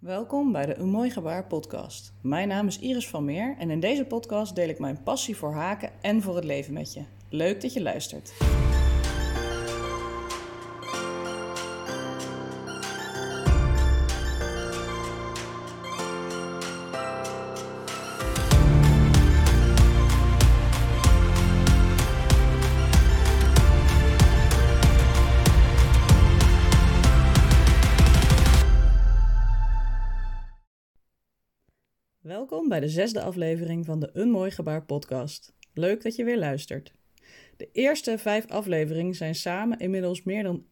Welkom bij de Een Mooi Gebaar podcast. Mijn naam is Iris van Meer en in deze podcast deel ik mijn passie voor haken en voor het leven met je. Leuk dat je luistert. Welkom bij de zesde aflevering van de Een Mooi Gebaar podcast. Leuk dat je weer luistert. De eerste vijf afleveringen zijn samen inmiddels meer dan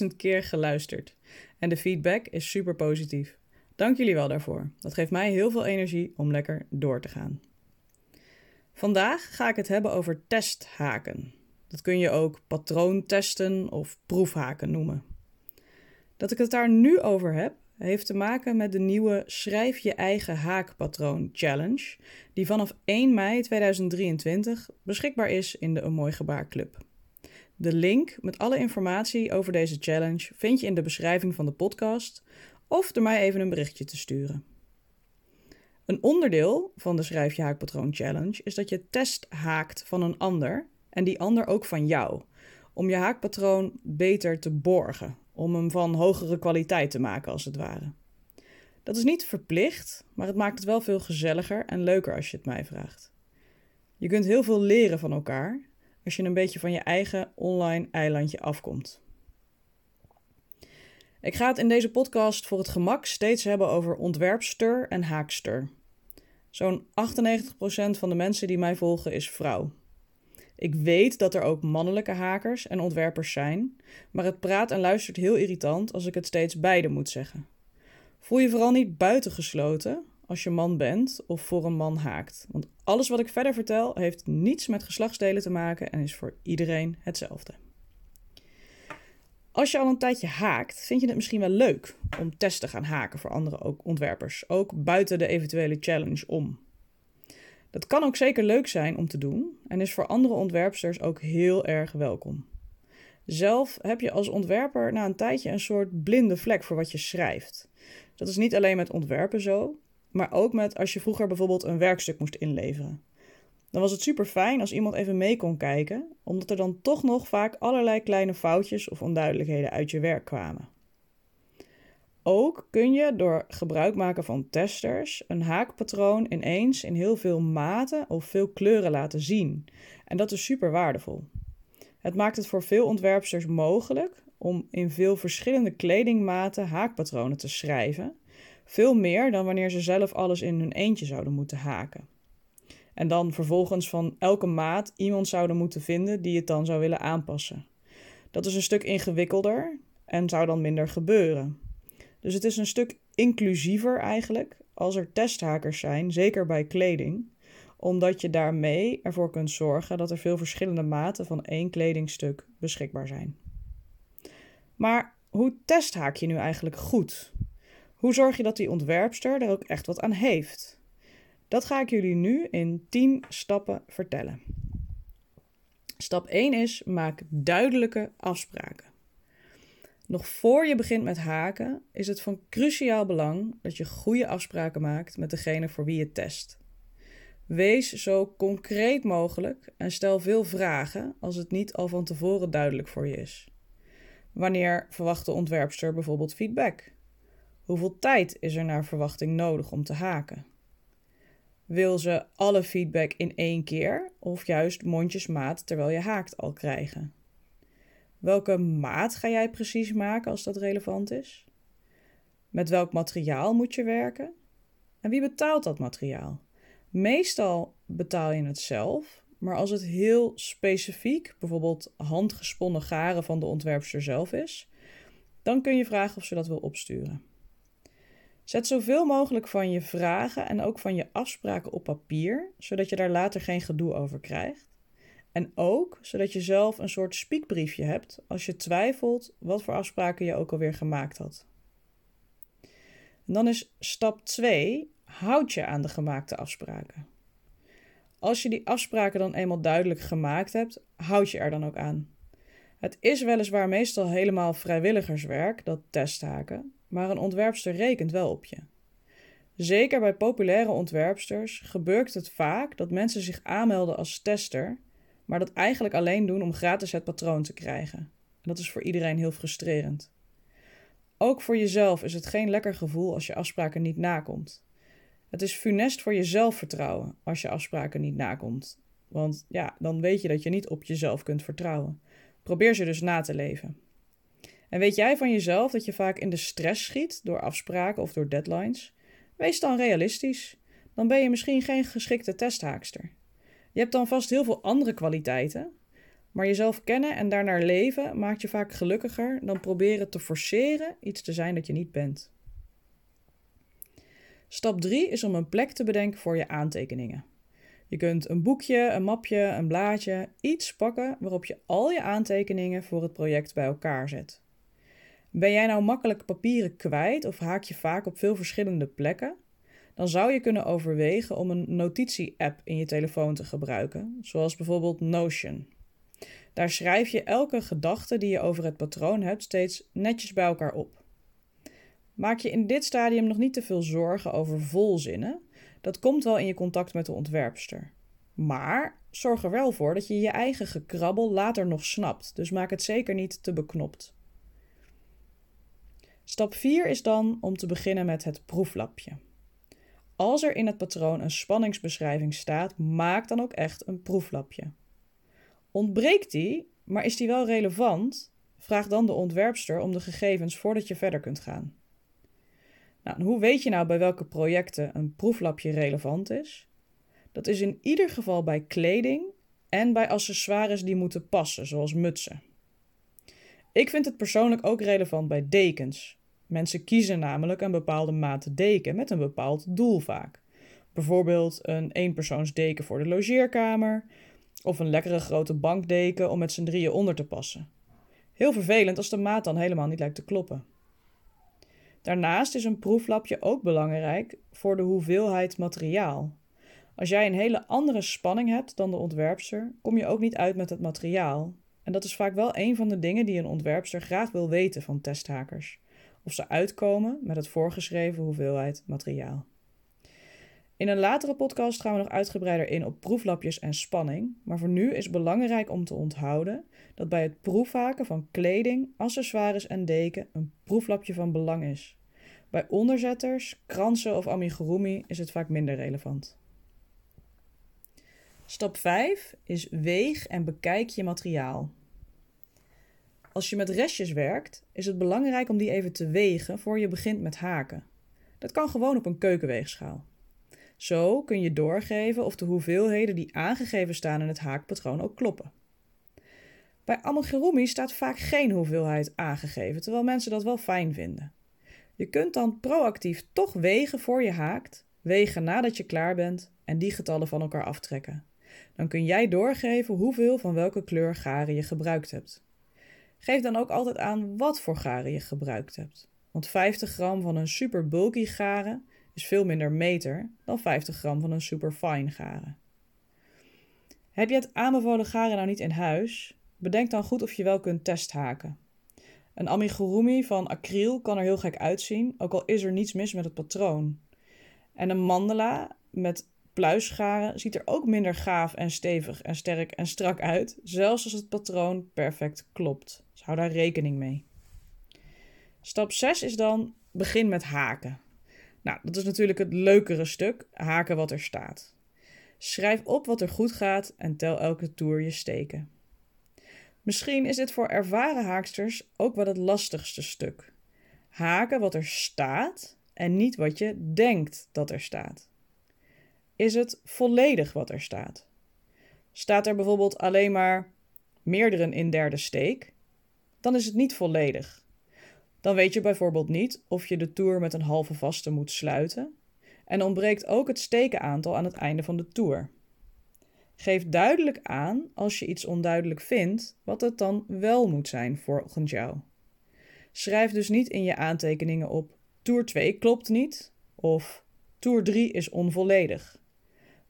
11.000 keer geluisterd. En de feedback is super positief. Dank jullie wel daarvoor. Dat geeft mij heel veel energie om lekker door te gaan. Vandaag ga ik het hebben over testhaken. Dat kun je ook patroontesten of proefhaken noemen. Dat ik het daar nu over heb, heeft te maken met de nieuwe Schrijf je eigen haakpatroon challenge, die vanaf 1 mei 2023 beschikbaar is in de Een Mooi Gebaar Club. De link met alle informatie over deze challenge vind je in de beschrijving van de podcast of door mij even een berichtje te sturen. Een onderdeel van de Schrijf je haakpatroon challenge is dat je test haakt van een ander en die ander ook van jou, om je haakpatroon beter te borgen om hem van hogere kwaliteit te maken, als het ware. Dat is niet verplicht, maar het maakt het wel veel gezelliger en leuker als je het mij vraagt. Je kunt heel veel leren van elkaar als je een beetje van je eigen online eilandje afkomt. Ik ga het in deze podcast voor het gemak steeds hebben over ontwerpster en haakster. Zo'n 98% van de mensen die mij volgen is vrouw. Ik weet dat er ook mannelijke hakers en ontwerpers zijn, maar het praat en luistert heel irritant als ik het steeds beide moet zeggen. Voel je vooral niet buitengesloten als je man bent of voor een man haakt, want alles wat ik verder vertel heeft niets met geslachtsdelen te maken en is voor iedereen hetzelfde. Als je al een tijdje haakt, vind je het misschien wel leuk om tests te gaan haken voor andere ontwerpers, ook buiten de eventuele challenge om. Dat kan ook zeker leuk zijn om te doen en is voor andere ontwerpsters ook heel erg welkom. Zelf heb je als ontwerper na een tijdje een soort blinde vlek voor wat je schrijft. Dat is niet alleen met ontwerpen zo, maar ook met als je vroeger bijvoorbeeld een werkstuk moest inleveren. Dan was het super fijn als iemand even mee kon kijken, omdat er dan toch nog vaak allerlei kleine foutjes of onduidelijkheden uit je werk kwamen. Ook kun je door gebruik maken van testers een haakpatroon ineens in heel veel maten of veel kleuren laten zien. En dat is super waardevol. Het maakt het voor veel ontwerpsters mogelijk om in veel verschillende kledingmaten haakpatronen te schrijven. Veel meer dan wanneer ze zelf alles in hun eentje zouden moeten haken. En dan vervolgens van elke maat iemand zouden moeten vinden die het dan zou willen aanpassen. Dat is een stuk ingewikkelder en zou dan minder gebeuren. Dus het is een stuk inclusiever eigenlijk als er testhakers zijn, zeker bij kleding, omdat je daarmee ervoor kunt zorgen dat er veel verschillende maten van één kledingstuk beschikbaar zijn. Maar hoe testhaak je nu eigenlijk goed? Hoe zorg je dat die ontwerpster er ook echt wat aan heeft? Dat ga ik jullie nu in 10 stappen vertellen. Stap 1 is: maak duidelijke afspraken. Nog voor je begint met haken is het van cruciaal belang dat je goede afspraken maakt met degene voor wie je test. Wees zo concreet mogelijk en stel veel vragen als het niet al van tevoren duidelijk voor je is. Wanneer verwacht de ontwerpster bijvoorbeeld feedback? Hoeveel tijd is er naar verwachting nodig om te haken? Wil ze alle feedback in één keer of juist mondjesmaat terwijl je haakt al krijgen? Welke maat ga jij precies maken als dat relevant is? Met welk materiaal moet je werken? En wie betaalt dat materiaal? Meestal betaal je het zelf, maar als het heel specifiek, bijvoorbeeld handgesponnen garen van de ontwerpster zelf is, dan kun je vragen of ze dat wil opsturen. Zet zoveel mogelijk van je vragen en ook van je afspraken op papier, zodat je daar later geen gedoe over krijgt. En ook zodat je zelf een soort spiekbriefje hebt als je twijfelt wat voor afspraken je ook alweer gemaakt had. En dan is stap 2: houd je aan de gemaakte afspraken. Als je die afspraken dan eenmaal duidelijk gemaakt hebt, houd je er dan ook aan. Het is weliswaar meestal helemaal vrijwilligerswerk, dat testhaken, maar een ontwerpster rekent wel op je. Zeker bij populaire ontwerpsters gebeurt het vaak dat mensen zich aanmelden als tester, maar dat eigenlijk alleen doen om gratis het patroon te krijgen. En dat is voor iedereen heel frustrerend. Ook voor jezelf is het geen lekker gevoel als je afspraken niet nakomt. Het is funest voor je zelfvertrouwen als je afspraken niet nakomt. Want ja, dan weet je dat je niet op jezelf kunt vertrouwen. Probeer ze dus na te leven. En weet jij van jezelf dat je vaak in de stress schiet door afspraken of door deadlines? Wees dan realistisch. Dan ben je misschien geen geschikte testhaakster. Je hebt dan vast heel veel andere kwaliteiten, maar jezelf kennen en daarnaar leven maakt je vaak gelukkiger dan proberen te forceren iets te zijn dat je niet bent. Stap 3 is om een plek te bedenken voor je aantekeningen. Je kunt een boekje, een mapje, een blaadje, iets pakken waarop je al je aantekeningen voor het project bij elkaar zet. Ben jij nou makkelijk papieren kwijt of haak je vaak op veel verschillende plekken? Dan zou je kunnen overwegen om een notitie-app in je telefoon te gebruiken, zoals bijvoorbeeld Notion. Daar schrijf je elke gedachte die je over het patroon hebt steeds netjes bij elkaar op. Maak je in dit stadium nog niet te veel zorgen over volzinnen. Dat komt wel in je contact met de ontwerpster. Maar zorg er wel voor dat je je eigen gekrabbel later nog snapt, dus maak het zeker niet te beknopt. Stap 4 is dan om te beginnen met het proeflapje. Als er in het patroon een spanningsbeschrijving staat, maak dan ook echt een proeflapje. Ontbreekt die, maar is die wel relevant? Vraag dan de ontwerpster om de gegevens voordat je verder kunt gaan. Nou, hoe weet je nou bij welke projecten een proeflapje relevant is? Dat is in ieder geval bij kleding en bij accessoires die moeten passen, zoals mutsen. Ik vind het persoonlijk ook relevant bij dekens. Mensen kiezen namelijk een bepaalde maat deken met een bepaald doel vaak. Bijvoorbeeld een eenpersoonsdeken voor de logeerkamer of een lekkere grote bankdeken om met z'n drieën onder te passen. Heel vervelend als de maat dan helemaal niet lijkt te kloppen. Daarnaast is een proeflapje ook belangrijk voor de hoeveelheid materiaal. Als jij een hele andere spanning hebt dan de ontwerpster, kom je ook niet uit met het materiaal. En dat is vaak wel een van de dingen die een ontwerpster graag wil weten van testhakers of ze uitkomen met het voorgeschreven hoeveelheid materiaal. In een latere podcast gaan we nog uitgebreider in op proeflapjes en spanning, maar voor nu is belangrijk om te onthouden dat bij het proefhaken van kleding, accessoires en deken een proeflapje van belang is. Bij onderzetters, kransen of amigurumi is het vaak minder relevant. Stap 5 is weeg en bekijk je materiaal. Als je met restjes werkt, is het belangrijk om die even te wegen voor je begint met haken. Dat kan gewoon op een keukenweegschaal. Zo kun je doorgeven of de hoeveelheden die aangegeven staan in het haakpatroon ook kloppen. Bij amigurumi staat vaak geen hoeveelheid aangegeven, terwijl mensen dat wel fijn vinden. Je kunt dan proactief toch wegen voor je haakt, wegen nadat je klaar bent en die getallen van elkaar aftrekken. Dan kun jij doorgeven hoeveel van welke kleur garen je gebruikt hebt. Geef dan ook altijd aan wat voor garen je gebruikt hebt. Want 50 gram van een super bulky garen is veel minder meter dan 50 gram van een super fine garen. Heb je het aanbevolen garen nou niet in huis? Bedenk dan goed of je wel kunt testhaken. Een amigurumi van acryl kan er heel gek uitzien, ook al is er niets mis met het patroon. En een mandala met pluisgaren ziet er ook minder gaaf en stevig en sterk en strak uit, zelfs als het patroon perfect klopt. Dus hou daar rekening mee. Stap 6 is dan begin met haken. Nou, dat is natuurlijk het leukere stuk, haken wat er staat. Schrijf op wat er goed gaat en tel elke toer je steken. Misschien is dit voor ervaren haaksters ook wel het lastigste stuk. Haken wat er staat en niet wat je denkt dat er staat. Is het volledig wat er staat? Staat er bijvoorbeeld alleen maar meerdere in derde steek? Dan is het niet volledig. Dan weet je bijvoorbeeld niet of je de toer met een halve vaste moet sluiten en ontbreekt ook het stekenaantal aan het einde van de toer. Geef duidelijk aan als je iets onduidelijk vindt wat het dan wel moet zijn volgens jou. Schrijf dus niet in je aantekeningen op toer 2 klopt niet of toer 3 is onvolledig.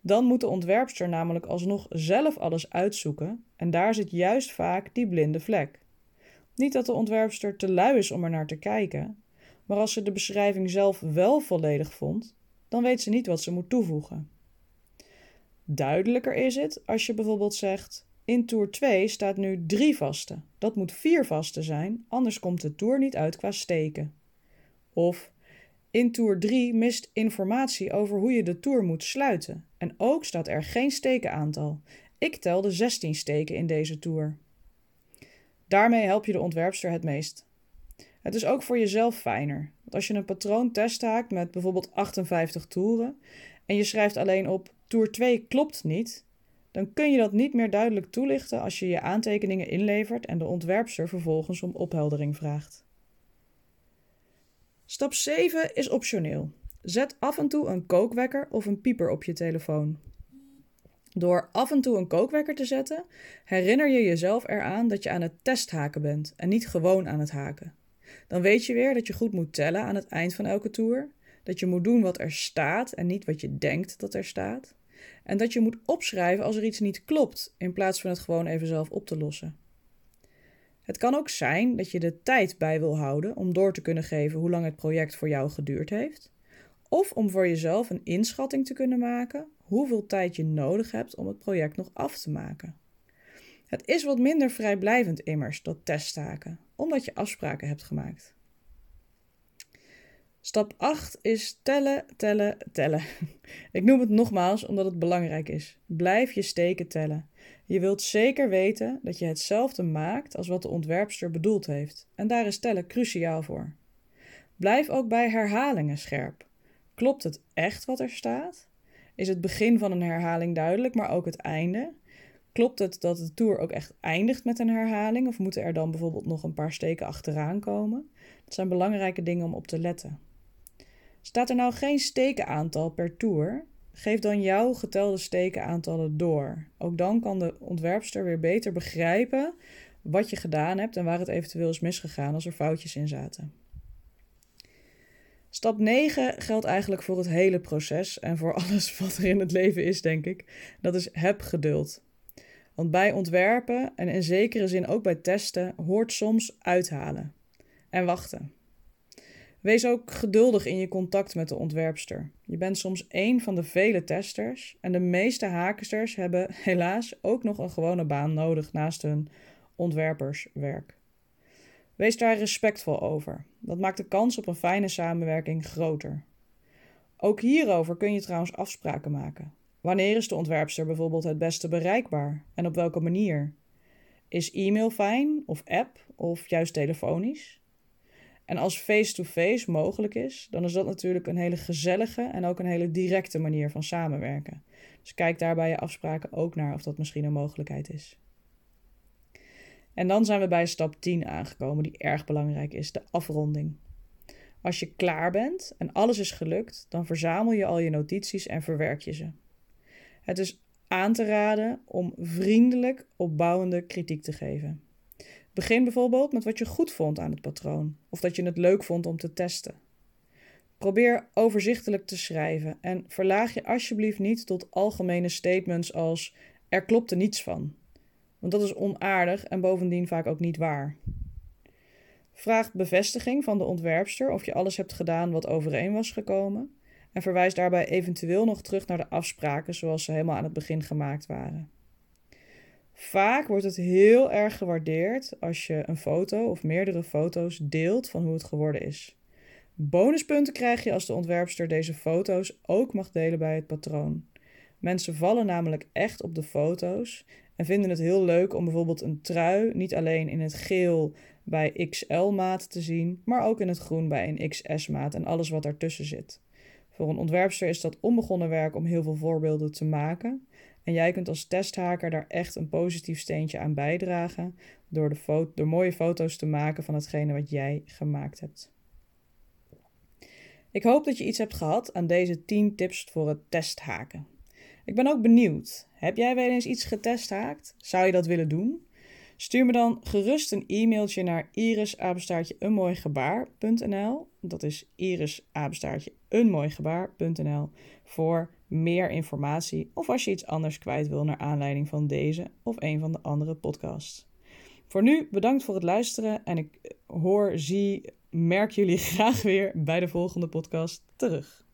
Dan moet de ontwerpster namelijk alsnog zelf alles uitzoeken en daar zit juist vaak die blinde vlek. Niet dat de ontwerpster te lui is om er naar te kijken, Maar als ze de beschrijving zelf wel volledig vond, dan weet ze niet wat ze moet toevoegen. Duidelijker is het als je bijvoorbeeld zegt: in toer 2 staat nu drie vaste. Dat moet vier vaste zijn, anders komt de toer niet uit qua steken. Of in toer 3 mist informatie over hoe je de toer moet sluiten. En ook staat er geen stekenaantal. Ik telde 16 steken in deze toer. Daarmee help je de ontwerpster het meest. Het is ook voor jezelf fijner. Want als je een patroon testhaakt met bijvoorbeeld 58 toeren en je schrijft alleen op toer 2 klopt niet, dan kun je dat niet meer duidelijk toelichten als je je aantekeningen inlevert en de ontwerpster vervolgens om opheldering vraagt. Stap 7 is optioneel. Zet af en toe een kookwekker of een pieper op je telefoon. Door af en toe een kookwekker te zetten, herinner je jezelf eraan dat je aan het testhaken bent en niet gewoon aan het haken. Dan weet je weer dat je goed moet tellen aan het eind van elke toer, dat je moet doen wat er staat en niet wat je denkt dat er staat, en dat je moet opschrijven als er iets niet klopt, in plaats van het gewoon even zelf op te lossen. Het kan ook zijn dat je de tijd bij wil houden om door te kunnen geven hoe lang het project voor jou geduurd heeft, of om voor jezelf een inschatting te kunnen maken hoeveel tijd je nodig hebt om het project nog af te maken. Het is wat minder vrijblijvend immers, dat teststaken, omdat je afspraken hebt gemaakt. Stap 8 is tellen, tellen, tellen. Ik noem het nogmaals omdat het belangrijk is. Blijf je steken tellen. Je wilt zeker weten dat je hetzelfde maakt als wat de ontwerpster bedoeld heeft. En daar is tellen cruciaal voor. Blijf ook bij herhalingen scherp. Klopt het echt wat er staat? Is het begin van een herhaling duidelijk, maar ook het einde? Klopt het dat de tour ook echt eindigt met een herhaling? Of moeten er dan bijvoorbeeld nog een paar steken achteraan komen? Dat zijn belangrijke dingen om op te letten. Staat er nou geen stekenaantal per tour? Geef dan jouw getelde stekenaantallen door. Ook dan kan de ontwerpster weer beter begrijpen wat je gedaan hebt en waar het eventueel is misgegaan als er foutjes in zaten. Stap 9 geldt eigenlijk voor het hele proces en voor alles wat er in het leven is, denk ik. Dat is heb geduld. Want bij ontwerpen en in zekere zin ook bij testen hoort soms uithalen en wachten. Wees ook geduldig in je contact met de ontwerpster. Je bent soms één van de vele testers en de meeste hakensters hebben helaas ook nog een gewone baan nodig naast hun ontwerperswerk. Wees daar respectvol over. Dat maakt de kans op een fijne samenwerking groter. Ook hierover kun je trouwens afspraken maken. Wanneer is de ontwerpster bijvoorbeeld het beste bereikbaar en op welke manier? Is e-mail fijn of app of juist telefonisch? En als face-to-face mogelijk is, dan is dat natuurlijk een hele gezellige en ook een hele directe manier van samenwerken. Dus kijk daar bij je afspraken ook naar of dat misschien een mogelijkheid is. En dan zijn we bij stap 10 aangekomen, die erg belangrijk is: de afronding. Als je klaar bent en alles is gelukt, dan verzamel je al je notities en verwerk je ze. Het is aan te raden om vriendelijk opbouwende kritiek te geven. Begin bijvoorbeeld met wat je goed vond aan het patroon of dat je het leuk vond om te testen. Probeer overzichtelijk te schrijven en verlaag je alsjeblieft niet tot algemene statements als er klopte niets van. Want dat is onaardig en bovendien vaak ook niet waar. Vraag bevestiging van de ontwerpster of je alles hebt gedaan wat overeen was gekomen en verwijs daarbij eventueel nog terug naar de afspraken zoals ze helemaal aan het begin gemaakt waren. Vaak wordt het heel erg gewaardeerd als je een foto of meerdere foto's deelt van hoe het geworden is. Bonuspunten krijg je als de ontwerpster deze foto's ook mag delen bij het patroon. Mensen vallen namelijk echt op de foto's en vinden het heel leuk om bijvoorbeeld een trui niet alleen in het geel bij XL-maat te zien, maar ook in het groen bij een XS-maat en alles wat daartussen zit. Voor een ontwerpster is dat onbegonnen werk om heel veel voorbeelden te maken. En jij kunt als testhaker daar echt een positief steentje aan bijdragen door, de mooie foto's te maken van hetgene wat jij gemaakt hebt. Ik hoop dat je iets hebt gehad aan deze 10 tips voor het testhaken. Ik ben ook benieuwd. Heb jij wel eens iets getesthaakt? Zou je dat willen doen? Stuur me dan gerust een e-mailtje naar irisapenstaartje Dat is irisapenstaartje voor meer informatie of als je iets anders kwijt wil naar aanleiding van deze of een van de andere podcasts. Voor nu bedankt voor het luisteren en ik hoor, zie merk jullie graag weer bij de volgende podcast terug.